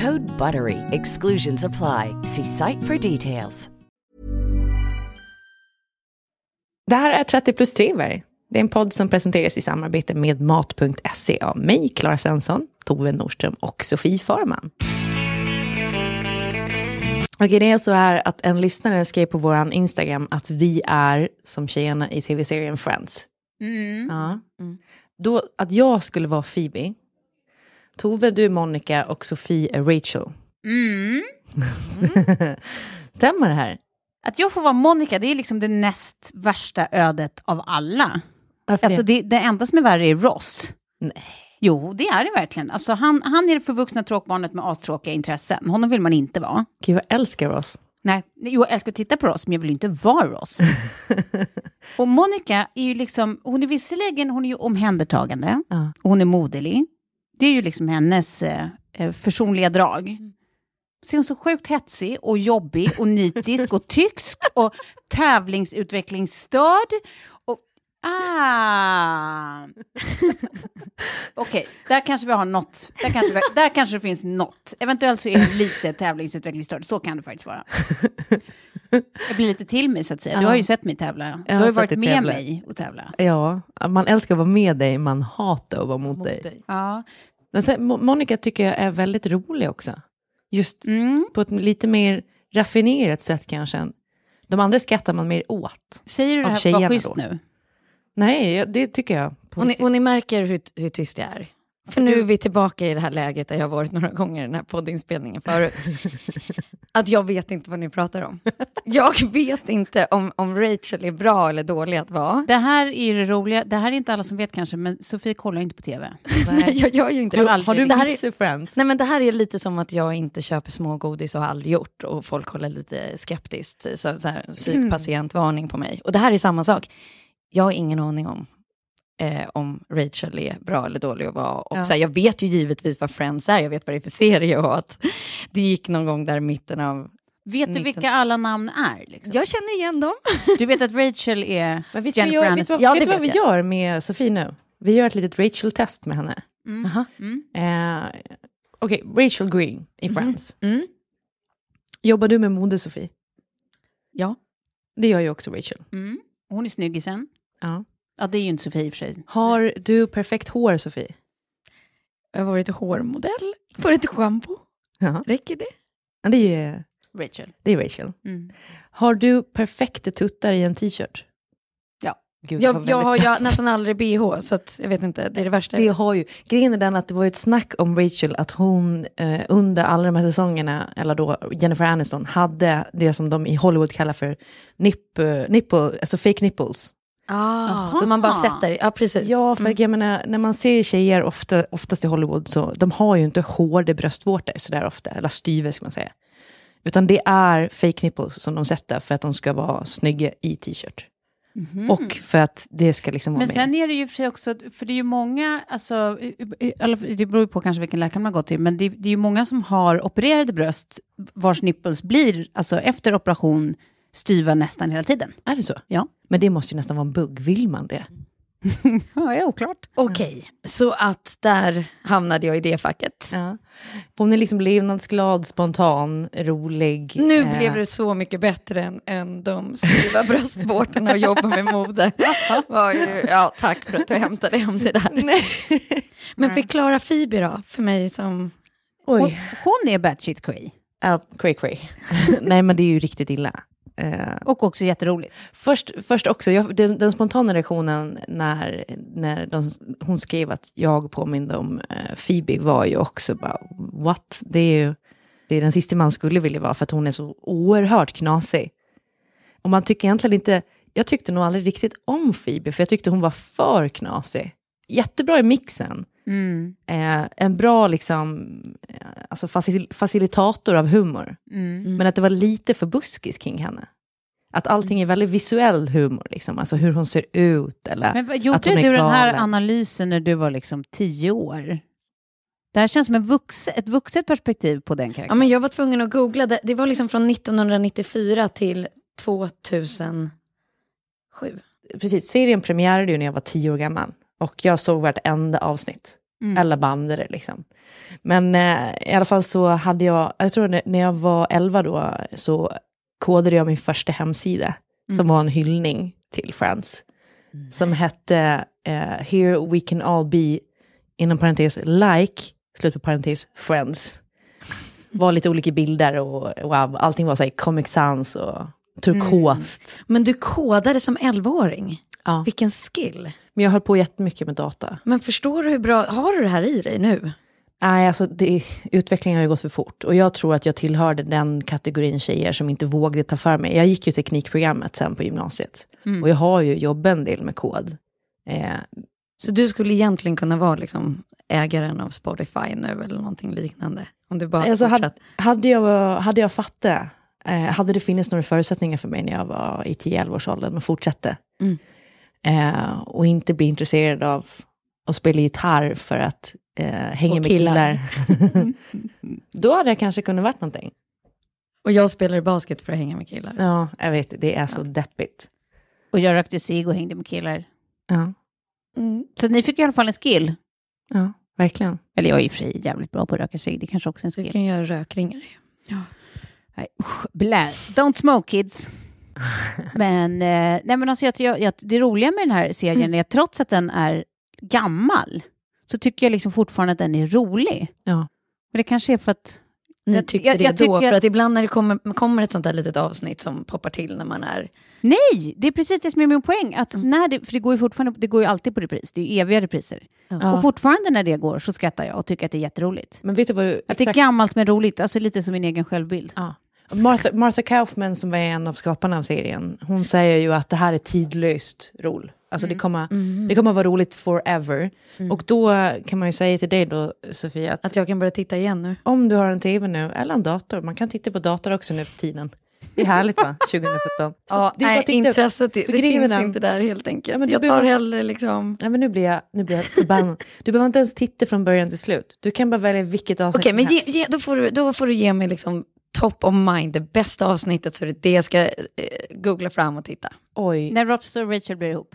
Code BUTTERY. Exclusions apply. See site for details. Det här är 30 plus triver. Det är en podd som presenteras i samarbete med Mat.se av mig, Klara Svensson, Tove Nordström och Sofie Farman. Okej, det är så här att en lyssnare skrev på vår Instagram att vi är som tjejerna i tv-serien Friends. Mm. Ja. Då, att jag skulle vara Phoebe, Tove, du är Monica och Sofie är Rachel. Mm. Stämmer det här? Att jag får vara Monica, det är liksom det näst värsta ödet av alla. Varför Alltså det? det, det enda som är värre är Ross. Nej. Jo, det är det verkligen. Alltså han, han är det förvuxna tråkbarnet med astråkiga intressen. Honom vill man inte vara. Gud, jag älskar oss. Nej, jo, jag älskar att titta på Ross, men jag vill inte vara Ross. och Monica är ju liksom, hon är visserligen, hon är ju omhändertagande, Ja. och hon är moderlig. Det är ju liksom hennes eh, eh, försonliga drag. Så är hon så sjukt hetsig och jobbig och nitisk och tysk och tävlingsutvecklingsstörd. Ah! Okej, där kanske vi har något. Där kanske, vi, där kanske det finns något. Eventuellt så är det lite tävlingsutvecklingsstörd. Så kan det faktiskt vara. Jag blir lite till mig så att säga. Du har ju sett mig tävla. Du har har ju varit dig med tävla. mig och tävla. Ja, man älskar att vara med dig, man hatar att vara mot, dig. Ja. Men sen, Mo- Monica tycker jag är väldigt rolig också. Just Mm. på ett lite mer raffinerat sätt kanske. De andra skrattar man mer åt. Säger du det här för att vara schysst nu? Nej, det tycker jag. Och ni, och ni märker hur, hur tyst jag är. För nu är vi tillbaka i det här läget där jag har varit några gånger i den här poddinspelningen förut. Att jag vet inte vad ni pratar om. Jag vet inte om, om Rachel är bra eller dålig att vara. Det här är ju det roliga. Det här är inte alla som vet kanske, men Sofie kollar inte på tv. Nej, jag gör ju inte det. har du det här är, Missy Friends? Nej men det här är lite som att jag inte köper smågodis och har aldrig gjort och folk håller lite skeptiskt, så, så här, psykpatientvarning på mig. Och det här är samma sak. Jag har ingen aning om eh, om Rachel är bra eller dålig att vara. Och Ja. så här, jag vet ju givetvis vad Friends är, jag vet vad det är för serie och att det gick någon gång där i mitten av... Vet du 19. vilka alla namn är? Liksom? Jag känner igen dem. Du vet att Rachel är Men vet du vad, Jennifer jag, vet du Aniston? vad, Ja, vet du vad vi vet jag. gör med Sofie nu? Vi gör ett litet Rachel-test med henne. Mm. Aha. Mm. Eh, Okej, Rachel Green i Friends. Mm. Jobbar du med mode, Sofie? Ja. Det gör ju också Rachel. Mm. Hon är snyggisen. Ja. Ja, det är ju inte Sofie i och för sig. Har du perfekt hår, Sofie? Jag har varit hårmodell, lite schampo. Ja. Räcker det? Ja, Det är, Rachel. det är Rachel. Mm. Har du perfekta tuttar i en t-shirt? Ja. Gud, Jag, jag har ju nästan aldrig bh, så att, jag vet inte, det är det värsta. Det har ju, grejen är den att det var ett snack om Rachel, att hon eh, under alla de här säsongerna, eller då Jennifer Aniston, hade det som de i Hollywood kallar för nip, nipple, alltså fake nipples. Ah, så man bara sätter, ja precis. Ja, för Mm. jag menar, när man ser tjejer, ofta, oftast i Hollywood, så de har ju inte hårda bröstvårtor sådär ofta, eller styver ska man säga. Utan det är fake nipples som de sätter för att de ska vara snygga i t-shirt. Och för att det ska liksom vara Men med. sen är det ju för sig också, för det är ju många, alltså, det beror ju på kanske vilken läkare man har gått till, men det, det är ju många som har opererade bröst vars nipples blir, alltså efter operation, styva nästan hela tiden. Är det så? Ja. Men det måste ju nästan vara en bugg. Vill man det? Ja, det är oklart. Okej, så att där hamnade jag i det facket. Ja. Hon är liksom levnadsglad, spontan, rolig. Nu eh, blev det så mycket bättre än, än de styva bröstvårtorna och jobba med mode. Ju, ja, tack för att du hämtade hem det där. Men förklara Phoebe då, för mig som... Hon, Oj. hon är batshit cray. Ja, cray cray. Nej, men det är ju riktigt illa. Eh, Och också jätteroligt. Först, först också, jag, den, den spontana reaktionen när, när de, hon skrev att jag påminde om eh, Phoebe var ju också bara, what? Det är ju det är den sista man skulle vilja vara för att hon är så oerhört knasig. Och man tycker egentligen inte, jag tyckte nog aldrig riktigt om Phoebe, för jag tyckte hon var för knasig. Jättebra i mixen. Mm. Eh, en bra liksom, eh, alltså facil, facilitator av humor. Mm. Men att det var lite för buskis kring henne. Att allting är väldigt visuell humor, liksom. alltså hur hon ser ut. Eller Men vad, att gjorde hon är du den här galen. analysen när du var liksom tio år? Det här känns som en vux, ett vuxet perspektiv på den Ja, karaktären. men jag var tvungen att googla, det, det var liksom från 1994 till 2007. Precis, serien premiärade ju när jag var tio år gammal. Och jag såg vartenda avsnitt. Mm. Eller bandade det liksom. Men eh, i alla fall så hade jag, jag tror när- jag var elva då, så kodade jag min första hemsida. Som var en hyllning till Friends. Som hette eh, Here we can all be, inom parentes, like, slut på parentes, Friends. Var lite olika bilder och wow, allting var så här Comic Sans och turkost. Men du kodade som 11-åring. Ja. Vilken skill. Men jag höll på jättemycket med data. Men förstår du hur bra, har du det här i dig nu? Nej, alltså det, utvecklingen har ju gått för fort. Och jag tror att jag tillhörde den kategorin tjejer som inte vågade ta för mig. Jag gick ju teknikprogrammet sen på gymnasiet. Och jag har ju jobbat en del med kod. Eh, Så du skulle egentligen kunna vara liksom ägaren av Spotify nu eller någonting liknande? Om du bara alltså hade, hade, jag, hade jag fattat, eh, hade det funnits några förutsättningar för mig när jag var i 10-11 års åldern och fortsatte. Mm. Eh, och inte bli intresserad av att spela gitarr för att eh, hänga Och med killar. killar. Då hade jag kanske kunnat varit någonting. Och jag spelar basket för att hänga med killar. Ja, jag vet, det är så deppigt. Och jag rökte cigg och hängde med killar. Ja, Mm. Så ni fick i alla fall en skill. ja verkligen. Eller jag är i och för sig jävligt bra på att röka cigg, det kanske också är en Du skill. kan göra rökringar. Nej, usch, blä. Don't smoke kids. men, eh, nej, men alltså, jag, jag, jag, det roliga med den här serien Mm. är att trots att den är gammal så tycker jag liksom fortfarande att den är rolig. Ja. Men det kanske är för att... Ni Jag- tyckte jag- det jag då, tycker- för att ibland när det kommer, kommer ett sånt där litet avsnitt som poppar till när man är... Nej, det är precis det som är min poäng. Att Mm. när det, för det går ju fortfarande, det går ju alltid på repris, det är ju eviga repriser. Ja. Och fortfarande när det går så skrattar jag och tycker att det är jätteroligt. Men vet du vad du... Att det är gammalt men roligt, alltså lite som min egen självbild. Ja. Martha, Martha Kaufman som är en av skaparna av serien, hon säger ju att det här är tidlöst roll. Alltså det, kommer, det kommer vara roligt forever. Och då kan man ju säga till dig då, Sofia, att Att jag kan börja titta igen nu. om du har en tv nu, eller en dator, man kan titta på dator också nu för tiden. Det är härligt va, 2017. Så Ja, det nej, intresset det, finns den- inte där helt enkelt. Ja, jag tar behöver- hellre liksom... Nej men nu blir jag, nu blir jag förbannad. Du behöver inte ens titta från början till slut. Du kan bara välja vilket avsnitt Okej, som men ge, helst. ge, då, får du, då får du ge mig liksom top of mind, det bästa avsnittet, så det är det jag ska eh, googla fram och titta. Oj, När Rochester och Rachel blir ihop.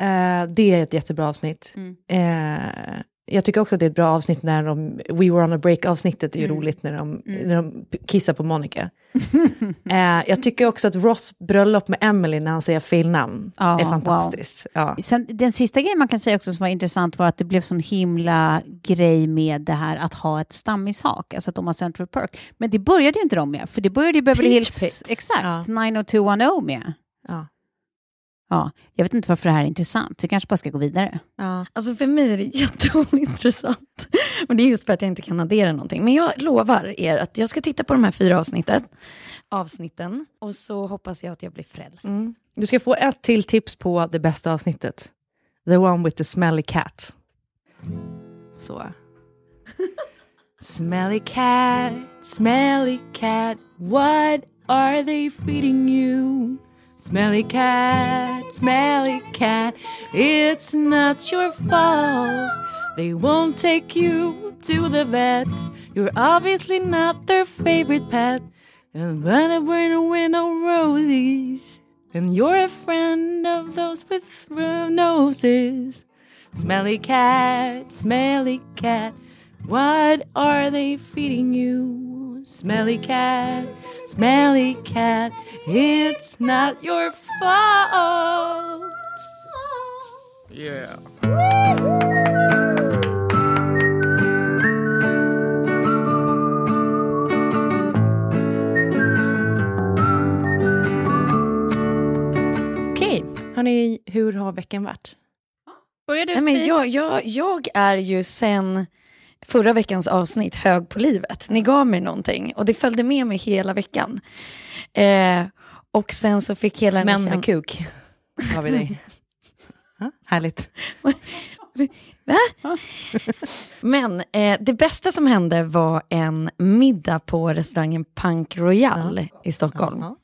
Eh, det är ett jättebra avsnitt. Mm. Eh, jag tycker också att det är ett bra avsnitt när de, We were on a break-avsnittet är ju roligt när de, när de kissar på Monica. eh, jag tycker också att Ross bröllop med Emily när han säger fel namn Ja, är wow. fantastiskt. Ja. Sen, den sista grejen man kan säga också som var intressant var att det blev sån himla grej med det här att ha ett stammishak, alltså att de har Central Perk. Men det började ju inte de med, för det började ju Beverly Hills, exakt, Ja. 90210 med. Ja. Ja, jag vet inte varför det här är intressant, vi kanske bara ska gå vidare. Ja. Alltså för mig är det jätteointressant. Och det är just för att jag inte kan addera någonting. Men jag lovar er att jag ska titta på de här fyra avsnitten. avsnitten. Och så hoppas jag att jag blir frälst. Mm. Du ska få ett till tips på det bästa avsnittet. The one with the smelly cat. Så. Smelly cat, smelly cat, what are they feeding you? Smelly cat, smelly cat, it's not your fault. They won't take you to the vet. You're obviously not their favorite pet. And when it were to win no roses, and you're a friend of those with noses. Smelly cat, smelly cat, what are they feeding you? Smelly cat, smelly cat, it's not your fault. Yeah. Okej, hörni, hur har veckan varit? Börjar du? Nej, men jag, jag, jag är ju sen förra veckans avsnitt hög på livet. Ni gav mig någonting och det följde med mig hela veckan. Eh, och sen så fick hela Män med kuk har vi dig. Ja, Härligt. Men eh, det bästa som hände var en middag på restaurangen Punk Royal i Stockholm. Ja.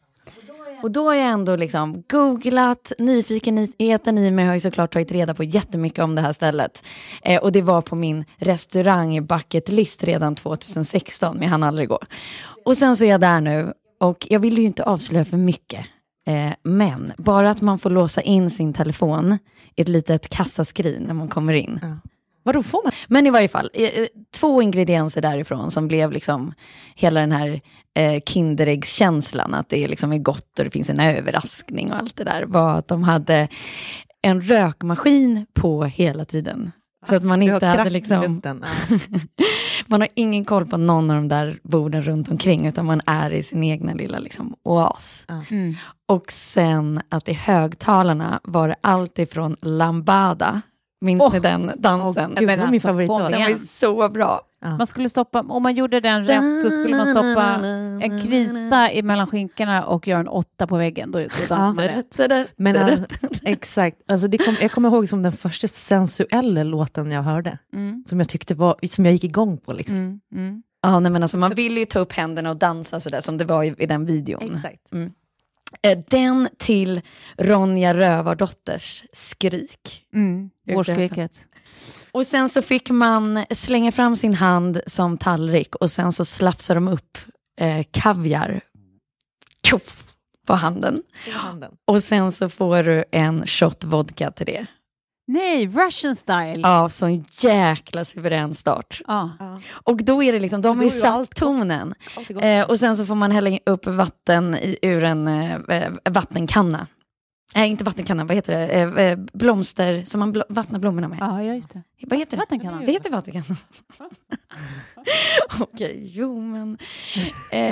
Och då har jag ändå liksom googlat, nyfikenheten i mig har ju såklart tagit reda på jättemycket om det här stället. Eh, och det var på min restaurang bucket list redan 2016, men jag hann aldrig gå. Och sen så är jag där nu och jag vill ju inte avslöja för mycket. Eh, men bara att man får låsa in sin telefon i ett litet kassaskrin när man kommer in. Vadå, får man? Men i varje fall, eh, eh, två ingredienser därifrån som blev liksom hela den här eh, Kinderäggskänslan, att det liksom är gott och det finns en överraskning och allt det där, var att de hade en rökmaskin på hela tiden. Så att man inte hade liksom, man har ingen koll på någon av de där borden runt omkring, utan man är i sin egna lilla liksom, oas. Mm. Och sen att i högtalarna var det allt ifrån lambada, minns Åh! ni den dansen? Gud, det var min alltså, favoritlåt. Den var så bra. Man skulle stoppa, om man gjorde den rätt så skulle man stoppa en krita i mellan skinkorna och göra en åtta på väggen. Då, då dansar man rätt. Men det, all, exakt, alltså det kom, jag kommer ihåg som den första sensuella låten jag hörde. Mm. Som jag tyckte var, som jag gick igång på liksom. Mm. Mm. ja, nej, men alltså, man vill ju ta upp händerna och dansa sådär som det var i, i den videon. Exakt. Eh, Den till Ronja Rövardotters skrik. Mm. Vårskriket. Och sen så fick man slänga fram sin hand som tallrik och sen så slafsar de upp eh, kaviar på handen. Handen. Och sen så får du en shot vodka till det. Nej, Russian style. Ja, sån jäkla suverän start. Ja. Och då är det liksom, de har ju är ju satt allt tonen. Allt. Eh, och sen så får man hälla upp vatten i, ur en eh, vattenkanna. Nej, inte vattenkanna, vad heter det? Eh, eh, blomster som man bl- vattnar blommorna med. ja, just det. Vad heter det? Vattenkanna. Det heter vattenkanna. Okej, jo men...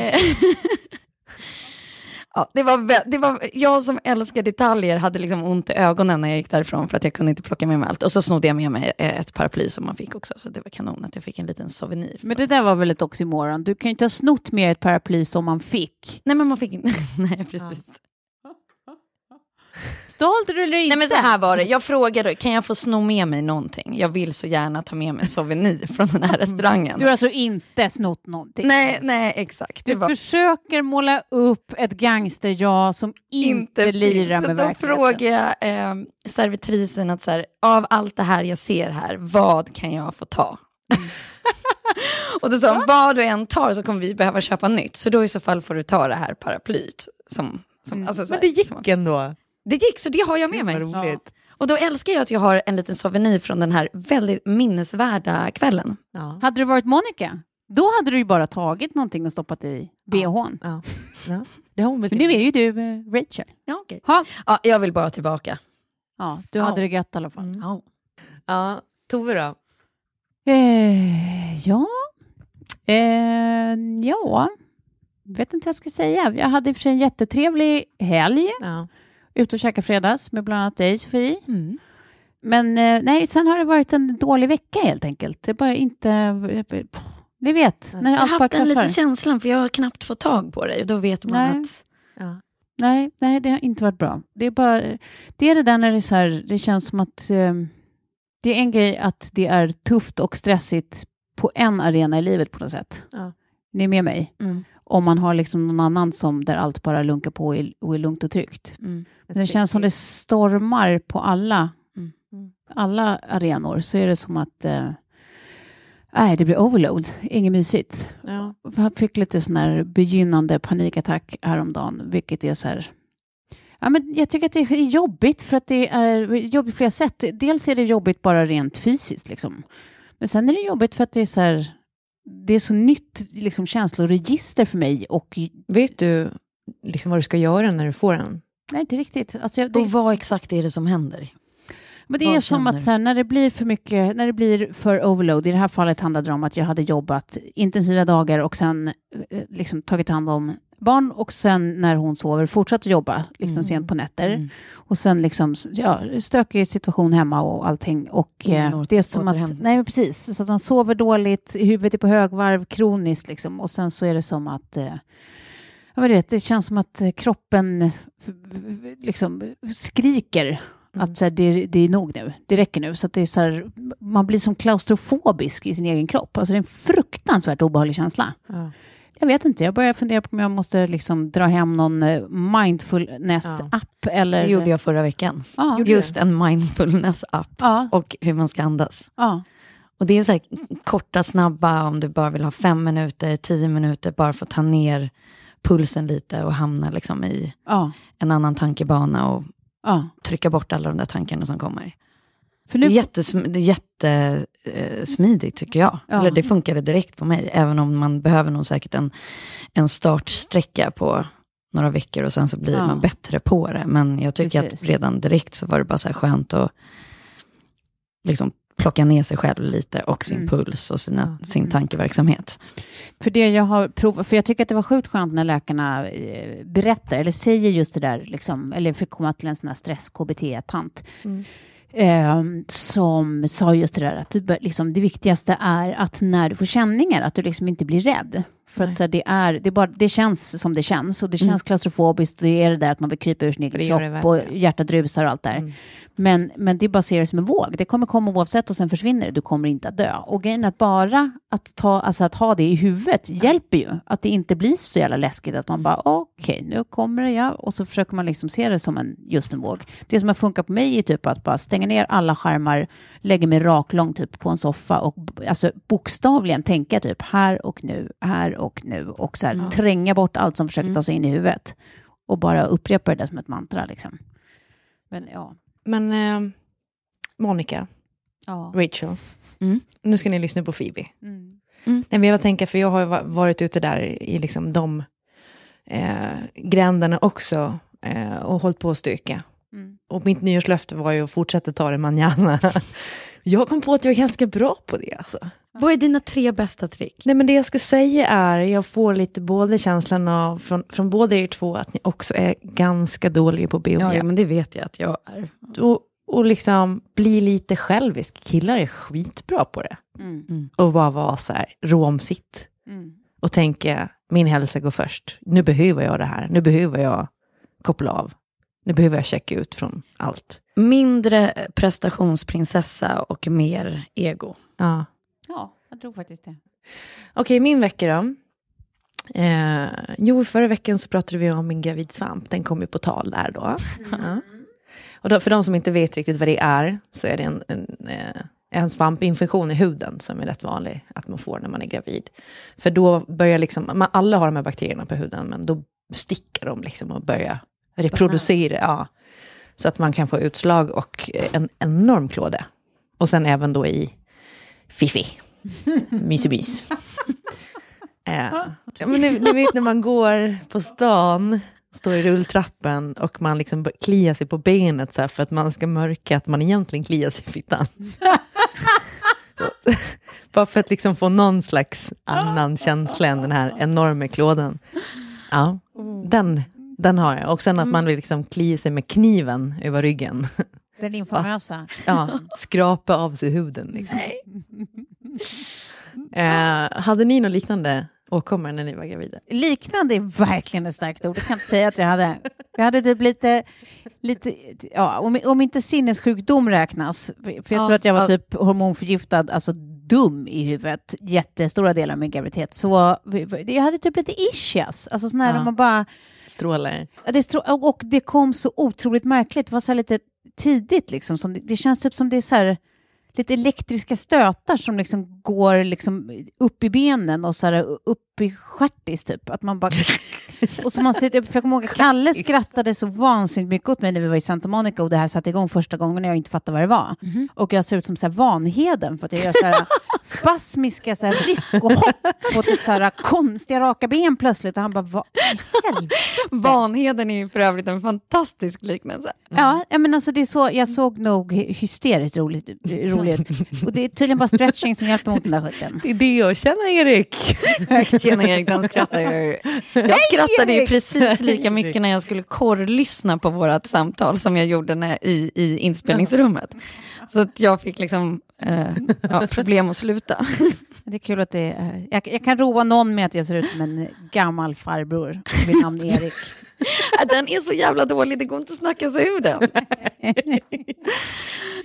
Ja, det var, det var, jag som älskar detaljer hade liksom ont i ögonen när jag gick därifrån för att jag kunde inte plocka med mig allt. Och så snodde jag med mig eh, ett paraply som man fick också, så det var kanon att jag fick en liten souvenir. Men det där var väl ett oxymoron. Du kan ju inte ha snott mer ett paraply som man fick. Nej, men man fick inte... Nej, precis. Stolt eller inte? Nej men så här var det, jag frågade, kan jag få sno med mig någonting? Jag vill så gärna ta med mig souvenir från den här restaurangen. Du har alltså inte snott någonting? Nej, nej exakt. Du var försöker måla upp ett gangster-jag som inte, lirar finns. med Så då verkligheten. frågade jag eh, servitrisen att så här, av allt det här jag ser här, vad kan jag få ta? och då sa hon, vad du än tar så kommer vi behöva köpa nytt. Så då i så fall får du ta det här paraplyt. Som, som, alltså, så Men här, det gick som, ändå. Det gick, så det har jag med mig. Roligt. Och då älskar jag att jag har en liten souvenir från den här väldigt minnesvärda kvällen. Ja. Hade du varit Monica, då hade du ju bara tagit någonting och stoppat i bhn. Ja. Ja. Det har hon väl Men nu är ju du eh, Rachel. Ja, okej. Ha. Ja, jag vill bara tillbaka. Ja, du Ja. hade det gött i alla fall. Mm. Ja. Ja, Tove då? Eh, ja. Eh, ja. Vet inte vad jag ska säga. Jag hade i och för sig en jättetrevlig helg. Ja. Ute och käkade fredags med bland annat dig, Sofie. Mm. Men eh, nej, sen har det varit en dålig vecka helt enkelt. Det är bara inte... Ni vet, när Jag har haft den lite känslan, för jag har knappt fått tag på dig. Och då vet man Nej. att... Ja. Nej, nej, det har inte varit bra. Det är bara det, är det där när det, är så här, det känns som att eh, det är en grej att det är tufft och stressigt på en arena i livet på något sätt. Ja. Ni är med mig? Mm. Om man har liksom någon annan som där allt bara lunkar på och är, och är lugnt och tryggt. Mm. Men det känns som det stormar på alla, Mm. alla arenor. Så är det som att eh, nej, det blir overload. Inget mysigt. Ja. Jag fick lite sån här begynnande panikattack häromdagen, vilket är så här... Ja, men jag tycker att det är jobbigt för att det är jobbigt på flera sätt. Dels är det jobbigt bara rent fysiskt, liksom. men sen är det jobbigt för att det är så här... Det är så nytt liksom, känsloregister för mig och... Vet du liksom vad du ska göra när du får den? Nej, inte riktigt. Alltså, jag, det, Och vad exakt är det som händer? Men det Vad är som att här, när det blir för mycket, när det blir för overload, i det här fallet handlade det om att jag hade jobbat intensiva dagar och sen eh, liksom tagit hand om barn och sen när hon sover fortsatt att jobba liksom Mm. sent på nätter. Mm. Och sen liksom, ja, stökig situation hemma och allting. Och Ingen eh, det är som att, nej men precis, så att man sover dåligt, huvudet är på högvarv, kroniskt liksom. Och sen så är det som att, eh, jag vet, det känns som att kroppen liksom skriker att så här, det, det är nog nu, det räcker nu. Så att det är så här, man blir som klaustrofobisk i sin egen kropp. Alltså det är en fruktansvärt obehaglig känsla. Ja. Jag vet inte, jag börjar fundera på om jag måste liksom dra hem någon eh, mindfulness-app eller... Det gjorde jag förra veckan. Ja, Just en mindfulness-app ja, och hur man ska andas. ja. Och det är så här korta, snabba, om du bara vill ha fem minuter, tio minuter, bara för att ta ner pulsen lite och hamna liksom i ja, en annan tankebana och ja. trycka bort alla de där tankarna som kommer. För Det nu, är jättesm- det är jättesmidigt tycker jag. Ja. Eller det funkade direkt på mig, även om man behöver nog säkert en, en startsträcka på några veckor och sen så blir Ja. man bättre på det. Men jag tycker Precis. att redan direkt så var det bara så här skönt att liksom plocka ner sig själv lite och sin Mm. puls och sina, sin Mm. tankeverksamhet. för det jag har provat, för jag tycker att det var sjukt skönt när läkarna eh, berättar, eller säger just det där, liksom, eller fick komma till en sån här stress-KBT-tant. Mm. eh, som sa just det där att du, liksom, det viktigaste är att när du får känningar, att du liksom inte blir rädd. För Nej. att så här, det, är, det, är bara, det känns som det känns och det Mm. känns klaustrofobiskt och det är det där att man vill krypa ur sin egen kropp och hjärtat rusar och allt där. Mm. Men, men det är bara att se det som en våg. Det kommer komma oavsett och sen försvinner det. Du kommer inte att dö. Och grejen är att bara att, ta, alltså att ha det i huvudet hjälper ju. Att det inte blir så jävla läskigt att man bara okej, nu kommer det ja. Och så försöker man liksom se det som en, just en våg. Det som har funkat på mig är typ att bara stänga ner alla skärmar, lägga mig raklång typ på en soffa och alltså bokstavligen tänka typ här och nu, här och nu och så här Ja. tränga bort allt som försöker Mm. ta sig in i huvudet. Och bara upprepa det som ett mantra liksom. Men ja. Men eh, Monica, ja. Rachel, Mm. nu ska ni lyssna på Phoebe. Mm. Nej, men jag tänker, för jag har varit ute där i liksom de eh, gränderna också eh, och hållit på att stöka. Mm. Och mitt nyårslöfte var ju att fortsätta ta det manjana. jag kom på att jag är ganska bra på det alltså. Vad är dina tre bästa trick? Nej men det jag skulle säga är, jag får lite både känslan av, från, från båda er två, att ni också är ganska dåliga på om Ja, ja, men det vet jag att jag är. Och, och liksom bli lite självisk. Killar är skitbra på det. Mm. Och bara vara så här rå om sitt. Mm. och tänka min hälsa går först. Nu behöver jag det här. Nu behöver jag koppla av. Nu behöver jag checka ut från allt. Mindre prestationsprinsessa och mer ego. Ja. Ja, jag tror faktiskt det. Okej, min vecka då. Eh, jo, förra veckan så pratade vi om min gravidsvamp. Den kom ju på tal där då. Ja. Och då, för de som inte vet riktigt vad det är, så är det en, en, eh, en svampinfektion i huden som är rätt vanlig att man får när man är gravid. För då börjar liksom, man, alla har de här bakterierna på huden, men då sticker de liksom och börjar reproducera. Ja, så att man kan få utslag och en enorm klåda. Och sen även då i fiffi. Mysebys. Eh, ja, men ni, ni vet när man går på stan, står i rulltrappen och man liksom kliar sig på benet så för att man ska mörka att man egentligen kliar sig i fittan. Så, bara för att liksom få någon slags annan känsla än den här enorma klådan. Ja, den, den har jag. Och sen att man vill liksom klia sig med kniven över ryggen. Den infamösa. Ja, skrapa av sig huden. Liksom. Eh, hade ni något liknande åkommor när ni var gravida? Liknande är verkligen ett starkt ord. Jag kan inte säga att jag hade. Jag hade typ lite, lite ja, om, om inte sinnessjukdom räknas, för jag Ja, tror att jag var ja. typ hormonförgiftad, alltså dum i huvudet jättestora delar av min graviditet. Så jag hade typ lite ischias. Alltså sån här Ja. man bara... Strålar. Det, strå- och- det kom så otroligt märkligt. Det var så lite tidigt liksom. Som det, det känns typ som det är så här lite elektriska stötar som liksom går liksom upp i benen och så här upp i stjärtis typ. Att man bara... och så man sitter, jag kommer ihåg Kalle skrattade så vansinnigt mycket åt mig när vi var i Santa Monica och det här satte igång första gången när jag inte fattade vad det var. Och jag ser ut som så här Vanheden för att jag gör så här spasmiska så här ryck och hopp på typ så här konstiga raka ben plötsligt. Och han bara, vad? Vanheden är ju för övrigt en fantastisk liknelse. Ja, ja, men alltså det är så, jag såg nog hysteriskt roligt, roligt. Och det är tydligen bara stretching som hjälper mot den där skiten. Det är det jag känner Erik. Tjena Erik, den skrattar jag ju. Jag skrattade ju precis lika mycket när jag skulle korrlyssna på vårt samtal som jag gjorde när, i, i inspelningsrummet. Så att jag fick liksom eh, ja, problem att sluta. Det är kul att det är, jag, jag kan roa någon med att jag ser ut som en gammal farbror. Mitt namn är Erik. Den är så jävla dålig, det går inte att snacka sig ur den.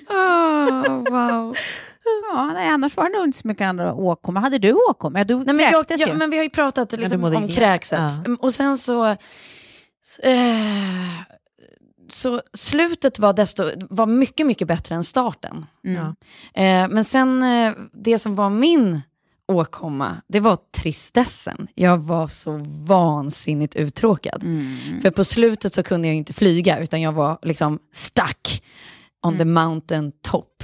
Oh, wow. Ja, nej, annars var det nog inte så mycket andra åkommor. Hade du åkommor? Ja, du Nej, men, jag, jag, ju. men vi har ju pratat liksom, mådde om illa. kräkset. Ja. Mm, Och sen så... Eh, så slutet var, desto, var mycket, mycket bättre än starten. Mm. Ja. Eh, men sen, eh, det som var min åkomma, det var tristessen. Jag var så vansinnigt uttråkad. Mm. För på slutet så kunde jag inte flyga, utan jag var liksom stuck on the mountain top.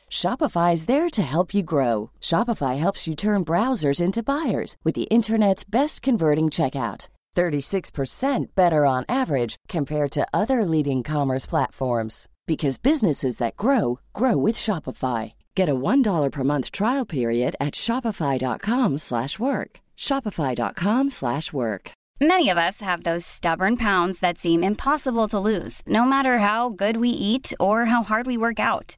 Shopify is there to help you grow. Shopify helps you turn browsers into buyers with the internet's best converting checkout. 36% better on average compared to other leading commerce platforms because businesses that grow grow with Shopify. Get a $1 per month trial period at shopify.com/work. shopify.com/work. Many of us have those stubborn pounds that seem impossible to lose, no matter how good we eat or how hard we work out.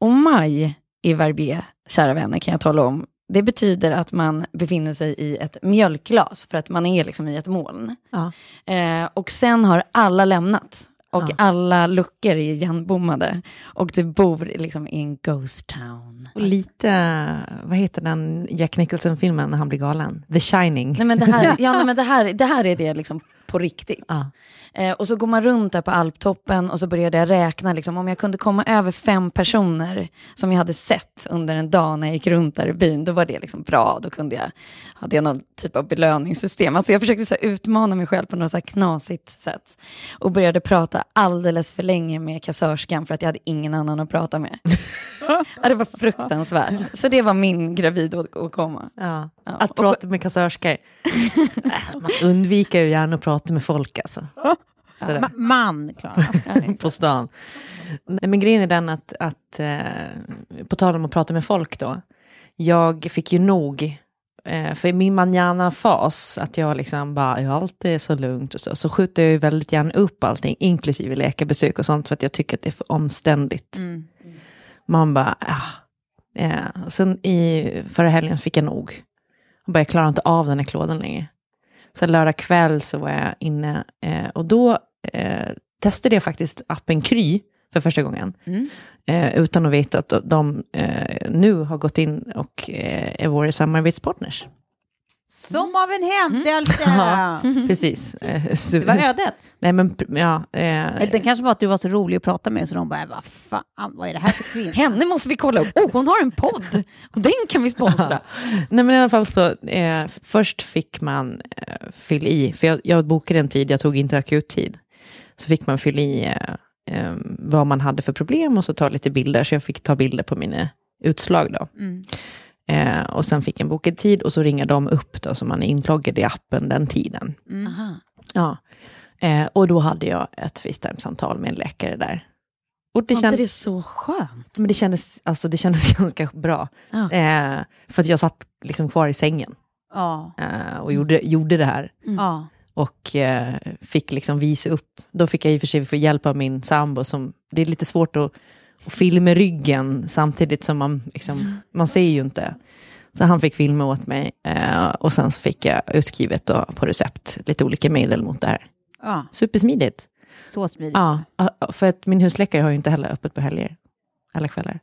Och maj i Verbier, kära vänner, kan jag tala om. Det betyder att man befinner sig i ett mjölkglas, för att man är liksom i ett moln. Ja. Eh, och sen har alla lämnat. Och Ja. alla luckor är igenbommade. Och du bor liksom i en ghost town. Och lite, vad heter den Jack Nicholson-filmen när han blir galen? The Shining. Nej men det här, ja, nej, men det här, det här är det liksom på riktigt. Ja. Eh, och så går man runt där på alptoppen och så började jag räkna, liksom, om jag kunde komma över fem personer som jag hade sett under en dag när jag gick runt där i byn, då var det liksom bra. Då kunde jag, hade jag någon typ av belöningssystem. Alltså jag försökte så här, utmana mig själv på något så här knasigt sätt. Och började prata alldeles för länge med kassörskan för att jag hade ingen annan att prata med. ja, det var fruktansvärt. Så det var min gravid att att komma. Ja. Ja, Att prata med kassörskor. Man undviker ju gärna att prata med folk alltså. Sådär. Ma- man, Klara. på stan. Nej, Men grejen är den att, att eh, på tal om att prata med folk då, jag fick ju nog, eh, för i min manjana-fas, att jag liksom bara, ja allt är så lugnt och så, så skjuter jag ju väldigt gärna upp allting, inklusive läkarbesök och sånt, för att jag tycker att det är för omständigt. Mm. Man bara, ah. Eh, och sen i förra helgen fick jag nog. Jag bara, jag klarar inte av den här klådan längre. Så lördag kväll så var jag inne eh, och då eh, testade jag faktiskt appen Kry för första gången. Mm. Eh, utan att veta att de eh, nu har gått in och eh, är våra samarbetspartners. Som av en händelse! Ja. Precis. Eh, Det var ödet. Nej men, ja. Eh, Eller det kanske var att du var så rolig att prata med så de bara, vad fan, vad är det här för kvinna? Henne måste vi kolla upp. Oh, hon har en podd och den kan vi sponsra. Nej men i alla fall så, eh, först fick man eh, fylla i, för jag, jag bokade en tid, jag tog inte akuttid. Så fick man fylla i eh, eh, vad man hade för problem och så ta lite bilder, så jag fick ta bilder på mina utslag då. Mm. Eh, och sen fick en bokad tid och så ringer de upp då, så man är inloggad i appen den tiden. Mm. Ja. Eh, och då hade jag ett FaceTime-samtal med en läkare där. Och det, känd, det så skönt? men det, kändes, alltså, det kändes ganska bra. Ja. Eh, för att jag satt liksom kvar i sängen Ja. eh, och gjorde, gjorde det här. ja. Och eh, fick liksom visa upp. Då fick jag i och för sig få hjälp av min sambo. Som, det är lite svårt att, att filma ryggen samtidigt som man, liksom, man ser ju inte. Så han fick filma åt mig. Eh, och sen så fick jag utskrivet då, på recept lite olika medel mot det här. ja, Supersmidigt. så smidigt. Ja, för att min husläkare har ju inte heller öppet på helger. Alla kvällar.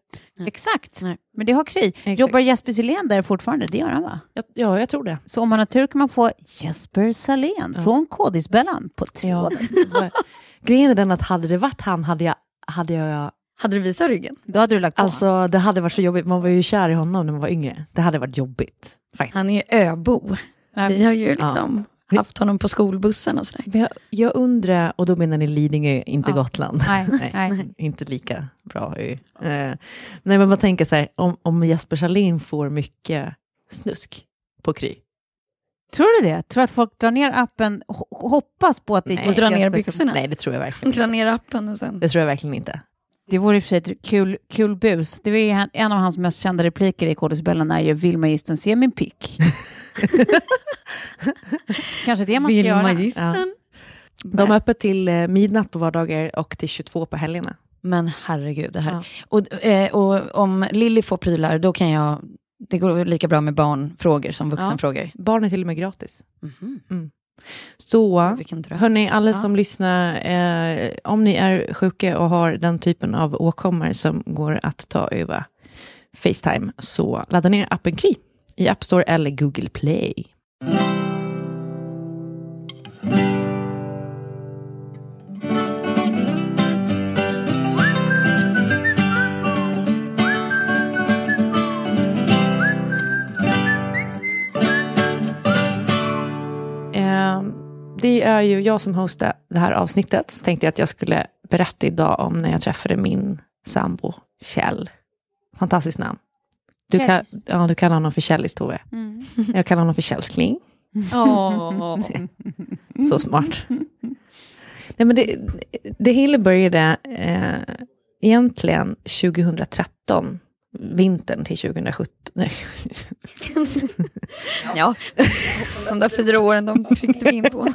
Exakt, Nej. men det har Kry. Exakt. Jobbar Jesper Silén där fortfarande? Det gör han va? Jag, ja, jag tror det. Så om man har tur kan man få Jesper Salén från Kodisbellan på Ja. tråden. Grejen är den att hade det varit han hade jag, hade jag Hade du visat ryggen? Då hade du lagt på. Alltså det hade varit så jobbigt, man var ju kär i honom när man var yngre. Det hade varit jobbigt. Faktiskt. Han är ju öbo. Nej, Vi har ju Ja. liksom haft honom på skolbussen och sådär. Jag, jag undrar, och då menar ni Lidingö, inte Ja. Gotland. Nej, nej. Inte lika bra ö. Eh, nej men man tänker så här, om, om Jesper Salin får mycket snusk på Kry. Tror du det? Tror du att folk drar ner appen och ho- hoppas på att det Nej. Och dra ner byxorna. Nej det tror jag verkligen inte. ner appen och sen... Det tror jag verkligen inte. Det vore i och för sig ett kul, kul bus. Det var ju han- en av hans mest kända repliker i Kodisbellan är ju Vill magistern se min pick? Kanske det man ska Vill göra. magistern? De är öppet till eh, midnatt på vardagar och till 22 på helgerna. Men herregud, det här. Ja. Och, eh, och om Lilly får prylar, då kan jag... Det går lika bra med barnfrågor som vuxenfrågor. Barn är till och med gratis. Mhm. Så Vilken dröm. Hörni, alla Ja. som lyssnar, eh, om ni är sjuka och har den typen av åkommor som går att ta över Facetime, så ladda ner appen Kry i App Store eller Google Play. Eh, det är ju jag som hostar det här avsnittet. Så tänkte jag att jag skulle berätta idag om när jag träffade min sambo Kjell. Fantastiskt namn. Du, Kjellis. ja, du kallar honom för Kjellis, Tove. Mm. Jag kallar honom för Källskling. Åh. Så smart. Nej, men det, det hela började eh, egentligen 2013. Vintern till 2017. Nej, Ja, de där fyra åren de fick du in på.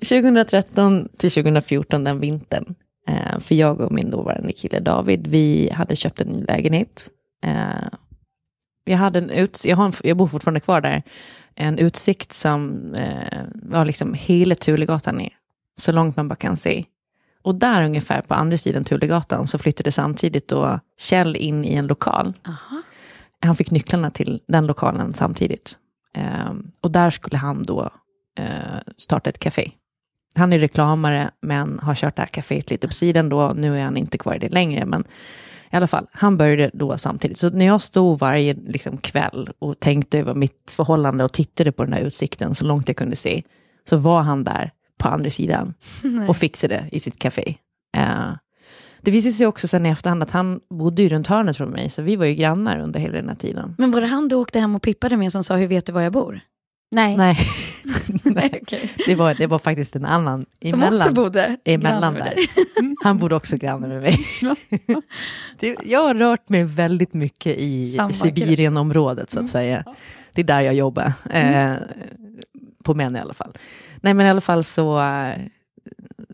2013 till 2014, den vintern. Eh, för jag och min dåvarande kille David, vi hade köpt en ny lägenhet. Eh, jag, hade en ut, jag, har en, jag bor fortfarande kvar där. En utsikt som eh, var liksom hela Tulegatan ner. Så långt man bara kan se. Och där ungefär på andra sidan Tulegatan så flyttade samtidigt då Kjell in i en lokal. Aha. Han fick nycklarna till den lokalen samtidigt. Eh, och där skulle han då eh, starta ett café. Han är reklamare, men har kört det här kaféet lite på sidan då. Nu är han inte kvar i det längre, men i alla fall, han började då samtidigt. Så när jag stod varje liksom, kväll och tänkte över mitt förhållande och tittade på den här utsikten så långt jag kunde se, så var han där på andra sidan och fixade i sitt café. Eh, det visade sig också sen i efterhand att han bodde ju runt hörnet från mig, så vi var ju grannar under hela den här tiden. Men var det han du åkte hem och pippade med som sa, hur vet du var jag bor? Nej. Nej, Nej, okej. det var, det var faktiskt en annan Som emellan. också bodde emellan där. Han bodde också granne med mig. det, jag har rört mig väldigt mycket i Samma Sibirienområdet så att säga. Det är där jag jobbar. Eh, på män i alla fall. Nej men i alla fall så, eh,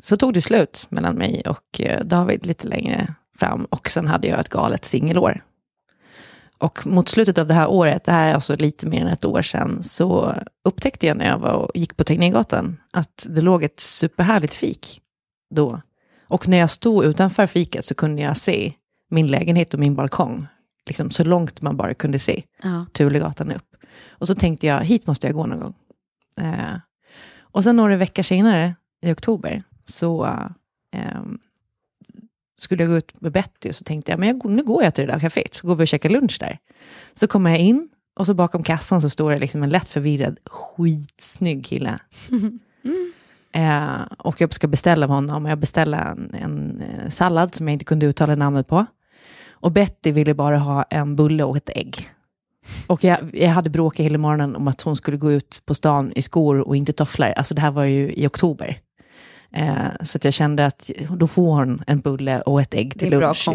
så tog det slut mellan mig och eh, David lite längre fram. Och sen hade jag ett galet singelår. Och mot slutet av det här året, det här är alltså lite mer än ett år sedan, så upptäckte jag när jag var och gick på Tegnérgatan att det låg ett superhärligt fik då. Och när jag stod utanför fiket så kunde jag se min lägenhet och min balkong. Liksom så långt man bara kunde se. Ja. Tulegatan upp. Och så tänkte jag, hit måste jag gå någon gång. Eh, och sen några veckor senare, i oktober, så eh, skulle jag gå ut med Betty och så tänkte jag, men jag, nu går jag till det där kaféet, så går vi och käkar lunch där. Så kommer jag in och så bakom kassan så står det liksom en lätt förvirrad, skitsnygg kille. Eh, och jag ska beställa av honom och jag beställde en, en eh, sallad som jag inte kunde uttala namnet på. Och Betty ville bara ha en bulle och ett ägg. Och jag, jag hade bråkat hela morgonen om att hon skulle gå ut på stan i skor och inte tofflor. Alltså det här var ju i oktober. Eh, så att jag kände att då får hon en bulle och ett ägg Det till är bra lunch.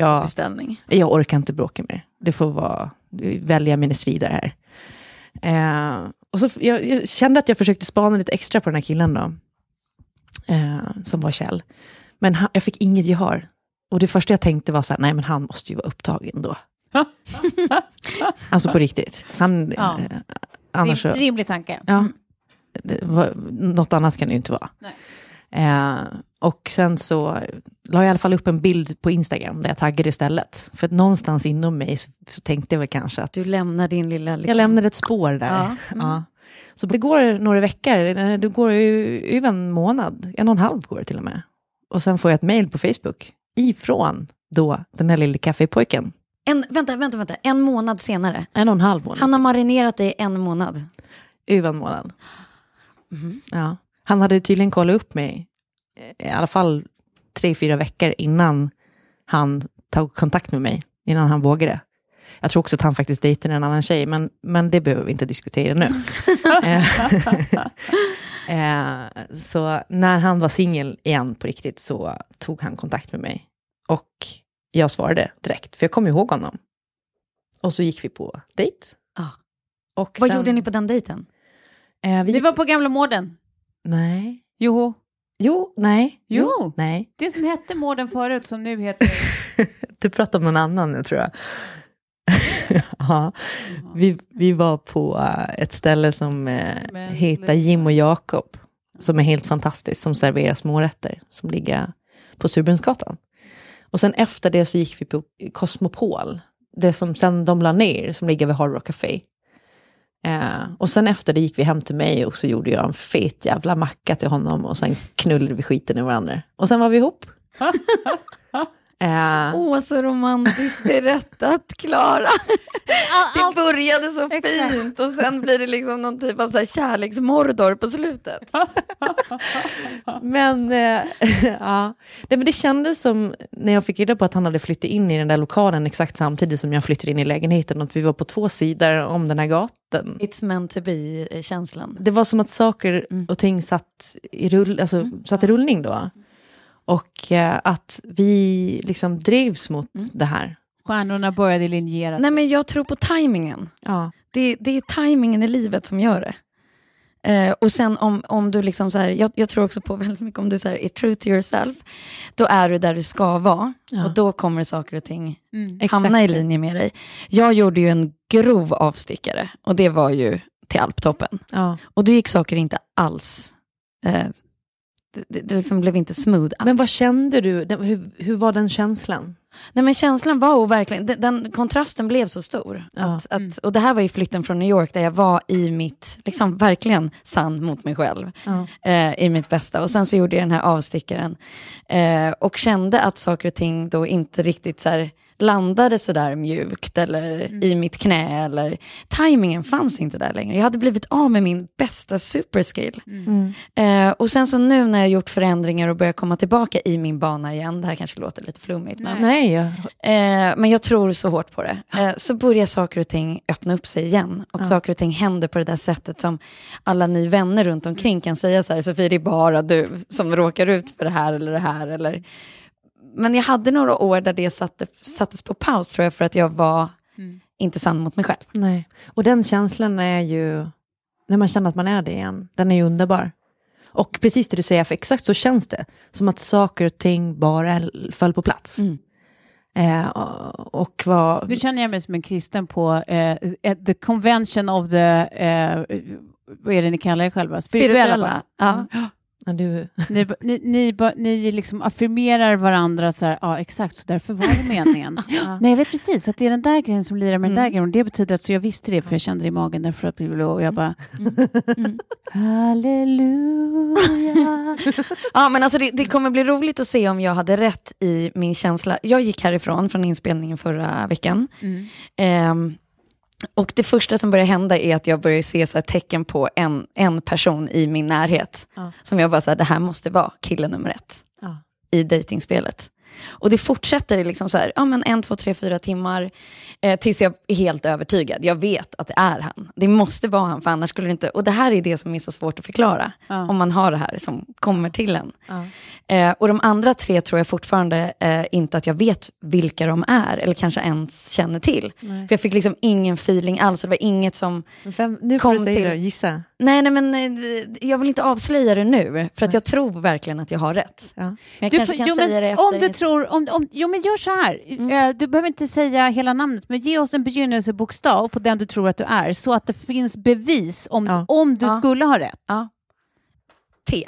Jag, jag orkar inte bråka mer. Det får vara, välja mina strider här. Eh, och så, jag, jag kände att jag försökte spana lite extra på den här killen då. Eh, som var Kjell. Men han, jag fick inget gehör. Och det första jag tänkte var så här, nej men han måste ju vara upptagen då. alltså på riktigt. Han, Ja. eh, annars Rim, rimlig tanke. ja, det var, något annat kan det ju inte vara. Nej. Eh, och sen så la jag i alla fall upp en bild på Instagram där jag taggade istället. För att någonstans inom mig så, så tänkte jag väl kanske att Du lämnar din lilla... Liksom, jag lämnade ett spår där. Ja. Ja. Så det går några veckor, det går ju över en månad, en och en halv går det till och med. Och sen får jag ett mail på Facebook ifrån då den här lille kaffepojken. En, vänta, vänta, vänta. En månad senare. En och en halv månad. Han har marinerat dig en månad. Över en månad. Ja. Han hade tydligen kollat upp mig eh, i alla fall tre, fyra veckor innan han tog kontakt med mig, innan han vågade. Jag tror också att han faktiskt dejtade en annan tjej, men, men det behöver vi inte diskutera nu. Eh, eh, så när han var singel igen på riktigt så tog han kontakt med mig. Och jag svarade direkt, för jag kom ihåg honom. Och så gick vi på dejt. Ah. Och Vad sen- gjorde ni på den dejten? Eh, vi Det var på Gamla Mården. Nej. Joho. Jo, nej. Jo. Nej. Det som hette Mården förut som nu heter... Du pratar om någon annan nu tror jag. ja, vi, vi var på eh, ett ställe som Men- heter Jim och Jakob. Som är helt fantastiskt, som serverar smårätter. Som ligger på Surbrunnsgatan. Och sen efter det så gick vi på Cosmopol. Det som sen de la ner, som ligger vid Hard Rock Café. Eh, och sen efter det gick vi hem till mig och så gjorde jag en fet jävla macka till honom och sen knullade vi skiten i varandra. Och sen var vi ihop. Eh, Åh, så romantiskt berättat, Klara. Det började så fint och sen blir det liksom någon typ av så här kärleksmordor på slutet. Men, eh, ja. Nej, men det kändes som, när jag fick reda på att han hade flyttat in i den där lokalen exakt samtidigt som jag flyttade in i lägenheten, att vi var på två sidor om den här gatan. It's meant to be-känslan. Det var som att saker och ting satt i, rull, alltså, satt i rullning då. Och eh, att vi liksom drevs mot det här. Stjärnorna började linjera. Nej, men jag tror på tajmingen. Ja. Det, det är tajmingen i livet som gör det. Eh, och sen om, om du liksom så här, jag, jag tror också på väldigt mycket om du så här, är true to yourself, då är du där du ska vara Ja. och då kommer saker och ting Mm. Exakt. hamna i linje med dig. Jag gjorde ju en grov avstickare och det var ju till alptoppen. Ja. Och då gick saker inte alls, eh, det, det, liksom blev inte smooth. Men vad kände du? Den- Hur, hur var den känslan? Nej men känslan var och verkligen, den, den kontrasten blev så stor. Ja. Att, att, och det här var ju flytten från New York där jag var i mitt, liksom verkligen sann mot mig själv. Ja. Eh, I mitt bästa. Och sen så gjorde jag den här avstickaren. Eh, och kände att saker och ting då inte riktigt så här landade sådär mjukt eller i mitt knä eller tajmingen fanns inte där längre. Jag hade blivit av med min bästa superskill. Eh, och sen så nu när jag gjort förändringar och börjar komma tillbaka i min bana igen, det här kanske låter lite flummigt, men Nej, jag, Eh, men jag tror så hårt på det. Eh, så börjar saker och ting öppna upp sig igen. Och saker och ting händer på det där sättet som alla ni vänner runt omkring kan säga så här, Sofie det är bara du som råkar ut för det här eller det här. Eller... Men jag hade några år där det satte, sattes på paus tror jag för att jag var inte sann mot mig själv. Nej. Och den känslan är ju, när man känner att man är det igen, den är ju underbar. Och precis det du säger, för exakt så känns det. Som att saker och ting bara föll på plats. Mm. Eh, och vad... Nu känner jag mig som en kristen på eh, at the convention of the, eh, vad är det ni kallar er själva? Spirituella. Spirituella. Ja. När du... Ni, ni, ni, ni liksom affirmerar varandra så här, ja exakt, så därför var det meningen. Nej, jag vet precis att det är den där grejen som lirar med den där Mm. grejen. Och det betyder att så jag visste det, för jag kände det i magen därför att vi och jag bara, Mm. halleluja. Ja, men alltså det, det kommer bli roligt att se om jag hade rätt i min känsla. Jag gick härifrån från inspelningen förra veckan. Mm. Och det första som börjar hända är att jag börjar se så tecken på en, en person i min närhet. Ja. Som jag bara så här, det här måste vara kille nummer ett Ja. i dejtingspelet. Och det fortsätter liksom så här, ja men en, två, tre, fyra timmar eh, tills jag är helt övertygad. Jag vet att det är han. Det måste vara han, för annars skulle det inte... Och det här är det som är så svårt att förklara. Ja. Om man har det här som kommer till en. Ja. Eh, och de andra tre tror jag fortfarande eh, inte att jag vet vilka de är, eller kanske ens känner till. Nej. För jag fick liksom ingen feeling alls, det var inget som... Vem, nu Kom till- det, gissa. Nej, nej men eh, jag vill inte avslöja det nu, för att jag tror verkligen att jag har rätt. Ja. Men jag Du, kanske kan jo, säga det efter. om du tror, om, om, jo men gör så här, Mm. Eh, du behöver inte säga hela namnet, men ge oss en begynnelsebokstav på den du tror att du är, så att det finns bevis om, Ja. om du Ja. skulle ha rätt. Ja. T.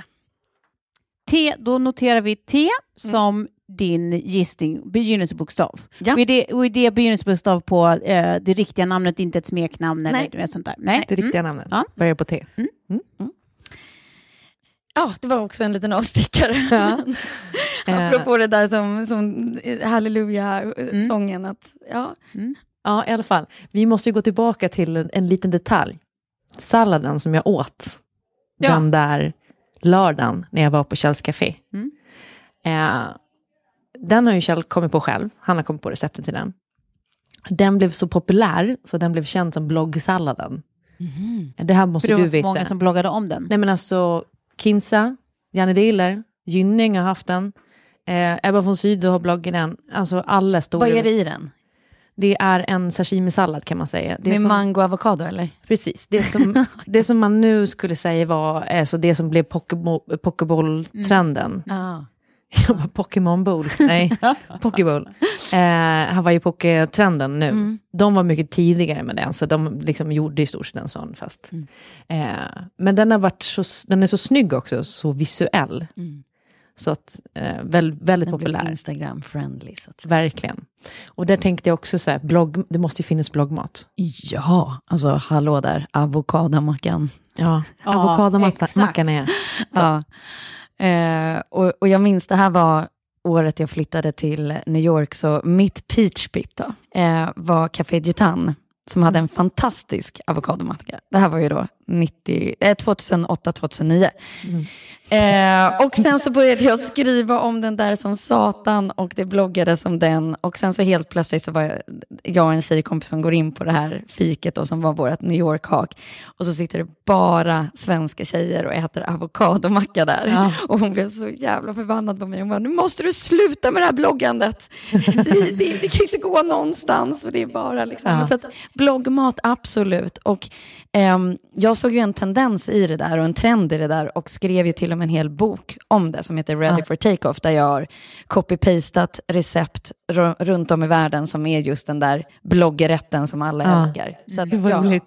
T, då noterar vi T som din gissning, begynnelsebokstav. Ja. Och, är det, och är det begynnelsebokstav på eh, det riktiga namnet, inte ett smeknamn Nej. eller något sånt där? Nej. Det Mm. riktiga namnet. Ja. Börjar på T. Ja, det var också en liten avstickare. Eh, Apropå det där som, som eh, halleluja-sången. Att, ja. Ja, i alla fall. Vi måste ju gå tillbaka till en, en liten detalj. Salladen som jag åt Ja. den där lördagen när jag var på Kjells Café. Mm. Eh, den har ju Kjell kommit på själv. Han har kommit på receptet till den. Den blev så populär så den blev känd som bloggsalladen. Det här måste För det du var så veta. många som bloggade om den. Nej men alltså, Kinsa, Janne Diller, Gynning har haft den. Eh, Ebba von Sydow har bloggat den. Alltså alla stora. Vad är det i den? Det är en sashimi-sallad kan man säga. Det Med som, mango och avokado eller? Precis, det som, det som man nu skulle säga var alltså det som blev pokebo- pokeboll-trenden. Ja. Jag bara Pokémon Bowl, nej, Pokéball. Eh, Hawaii-poké-trenden nu. Mm. De var mycket tidigare med den, så de liksom gjorde i stort sett en sån fast. Mm. Eh, men den, har varit så, den är så snygg också, så visuell. Mm. Så att, eh, väl, väldigt Den populär. Instagram-friendly. Verkligen. Och där tänkte jag också så här, blogg, det måste ju finnas bloggmat. Ja, alltså hallå där, avokadomackan. Ja, Ja, avokadomackan är... Ja. Eh, och, och jag minns, det här var året jag flyttade till New York, så mitt peach pit då, eh, var Café Gitan, som hade en fantastisk avokadomacka. Det här var ju då 90, eh, 2008-2009. Eh, och sen så började jag skriva om den där som satan och det bloggades om den. Och sen så helt plötsligt så var jag, jag och en tjejkompis som går in på det här fiket då, som var vårt New York-hak. Och så sitter det bara svenska tjejer och äter avokadomacka där. Ja. Och hon blev så jävla förbannad på mig. Hon bara, nu måste du sluta med det här bloggandet. Det, det, det kan ju inte gå någonstans. Och det är bara liksom. Ja. Så bloggmat, absolut. Och jag såg ju en tendens i det där och en trend i det där och skrev ju till och med en hel bok om det som heter Ready Ja. for Take-Off där jag har copy-pastat recept ru- runt om i världen som är just den där bloggrätten som alla Ja. älskar. Så att, ja,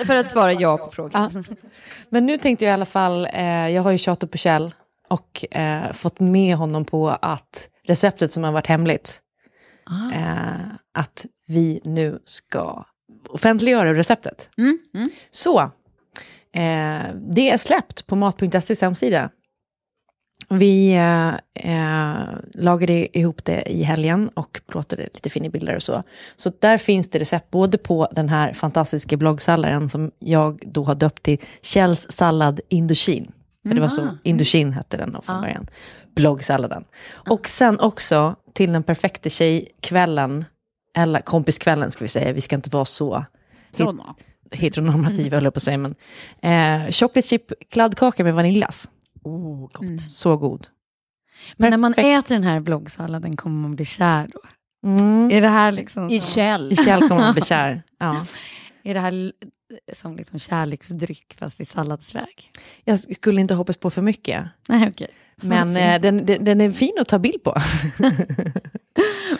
för- att svara ja på frågan. Men nu tänkte jag i alla fall, eh, jag har ju tjatat på Kjell och eh, fått med honom på att receptet som har varit hemligt, Ah. eh, att vi nu ska offentliggöra receptet. Mm. Mm. Så, eh, det är släppt på mat.ses hemsida. Vi eh, eh, lagade ihop det i helgen och plåtade lite fina bilder och så. Så där finns det recept både på den här fantastiska bloggsalladen som jag då har döpt till Kjells sallad Indochin. För det var så, Indochin hette den då från Ja. början. Bloggsalladen. Och sen också till den perfekta tjejkvällen, eller kompiskvällen ska vi säga, vi ska inte vara så Sådana. heteronormativa höll jag på att säga, men eh, chocolate chip kladdkaka med vaniljglass. Oh, gott. Så god. Men när man Perfekt. äter den här bloggsalladen kommer man bli kär då? Mm. Är det här liksom I Kjell. I Kjell kommer man bli kär. Ja. är det här som liksom kärleksdryck fast i salladsväg? Jag skulle inte hoppas på för mycket. Nej, okej. Men eh, den, den, den är fin att ta bild på.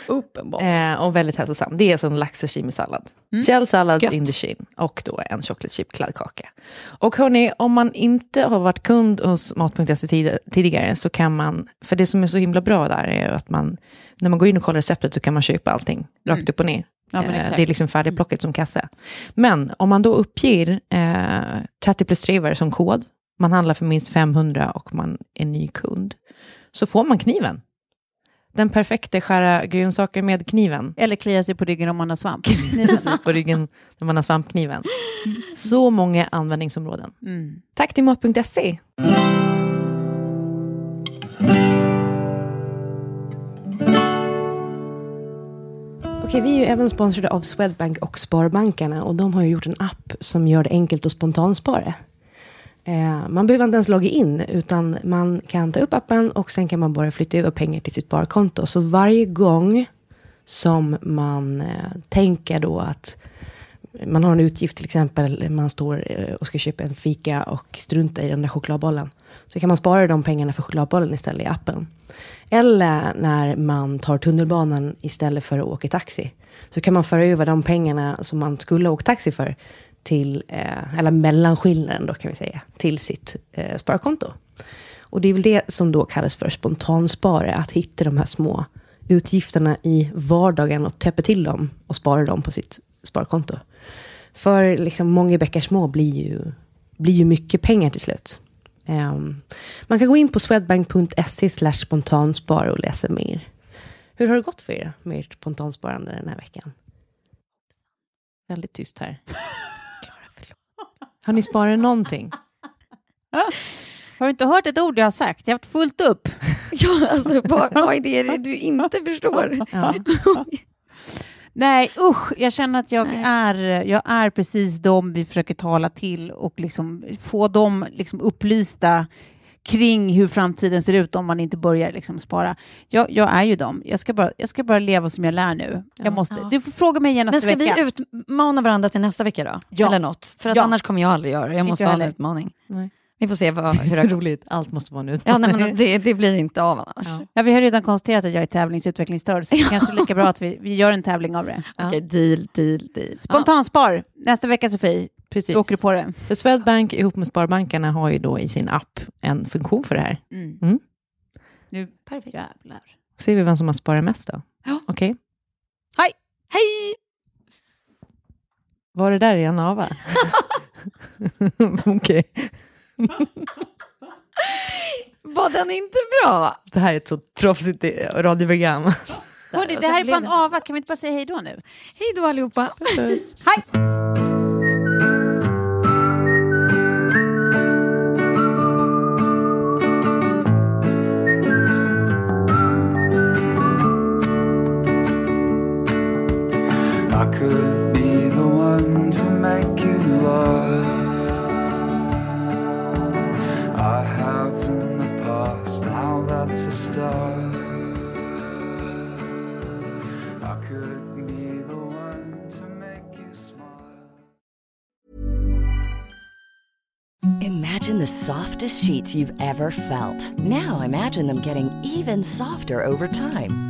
Uppenbart. Eh, och väldigt hälsosam. Det är alltså en lax sashimi-sallad. Källsallad Gött. in the chin. Och då en chocolate chip kladdkaka. Och hörni, om man inte har varit kund hos Mat.se tid- tidigare så kan man, för det som är så himla bra där är att man, när man går in och kollar receptet så kan man köpa allting rakt upp och ner. Ja, Eh, det är liksom färdigplockat som kasse. Men om man då uppger eh, 30 plus driver som kod, man handlar för minst 500 och man är ny kund, så får man kniven. Den perfekta skära grönsaker med kniven. Eller klia sig på ryggen om man har svamp. Precis, på ryggen när man har svampkniven. Så många användningsområden. Mm. Tack till Mat.se. Okej, vi är ju även sponsrade av Swedbank och Sparbankerna och de har ju gjort en app som gör det enkelt att spontanspara. Eh, man behöver inte ens logga in utan man kan ta upp appen och sen kan man bara flytta över pengar till sitt sparkonto. Så varje gång som man eh, tänker då att man har en utgift till exempel, man står eh, och ska köpa en fika och strunta i den där chokladbollen. Så kan man spara de pengarna för chokladbollen istället i appen. Eller när man tar tunnelbanan istället för att åka taxi. Så kan man föra över de pengarna som man skulle åka åkt taxi för till, eh, eller mellanskillnaden då kan vi säga, till sitt eh, sparkonto. Och det är väl det som då kallas för spontanspara, att hitta de här små utgifterna i vardagen och täppa till dem och spara dem på sitt sparkonto. För liksom många bäckar små blir ju, blir ju mycket pengar till slut. Um, man kan gå in på swedbank.se slash spontanspara och läsa mer. Hur har det gått för er med ert spontansparande den här veckan? Väldigt tyst här. Har ni sparat någonting? Har du inte hört ett ord jag har sagt? Jag har haft fullt upp. Ja, alltså vad, vad är det du inte förstår? Ja. Nej, usch, jag känner att jag Nej. är, jag är precis de vi försöker tala till och liksom få dem liksom upplysta kring hur framtiden ser ut om man inte börjar liksom spara. Jag, jag är ju dem. Jag ska, bara, jag ska bara leva som jag lär nu. Jag måste, Ja. Du får fråga mig igen Men nästa ska vecka. vi utmana varandra till nästa vecka då? Ja. Eller något? För att Ja. annars kommer jag aldrig göra det. Jag måste jag ha en utmaning. Nej. Vi får se vad, hur det Det har är gått. roligt. Allt måste vara nu. Ja, nej, men det, det blir inte av annars. Ja. Ja, vi har redan konstaterat att jag är tävlingsutvecklingsstörd, så det är kanske lika bra att vi, vi gör en tävling av det. Ja. Okej, deal, deal, deal. Spontanspar, nästa vecka Sofie. Precis. Då åker du på det. För Swedbank ihop med Sparbankerna har ju då i sin app en funktion för det här. Mm. Mm. Nu, Perfekt. jävlar. Ser vi vem som har sparat mest då? Ja. Okej. Hej! Var det där igen Ava? Okej. Var den inte bra? Det här är ett så proffsigt radioprogram. Hörni, det här är bara en ava, kan vi inte bara säga hej då nu? Hej då allihopa. Hej! Could be the one to make you laugh. I have in the past, now that's a start. I could be the one to make you smile. Imagine the softest sheets you've ever felt. Now imagine them getting even softer over time.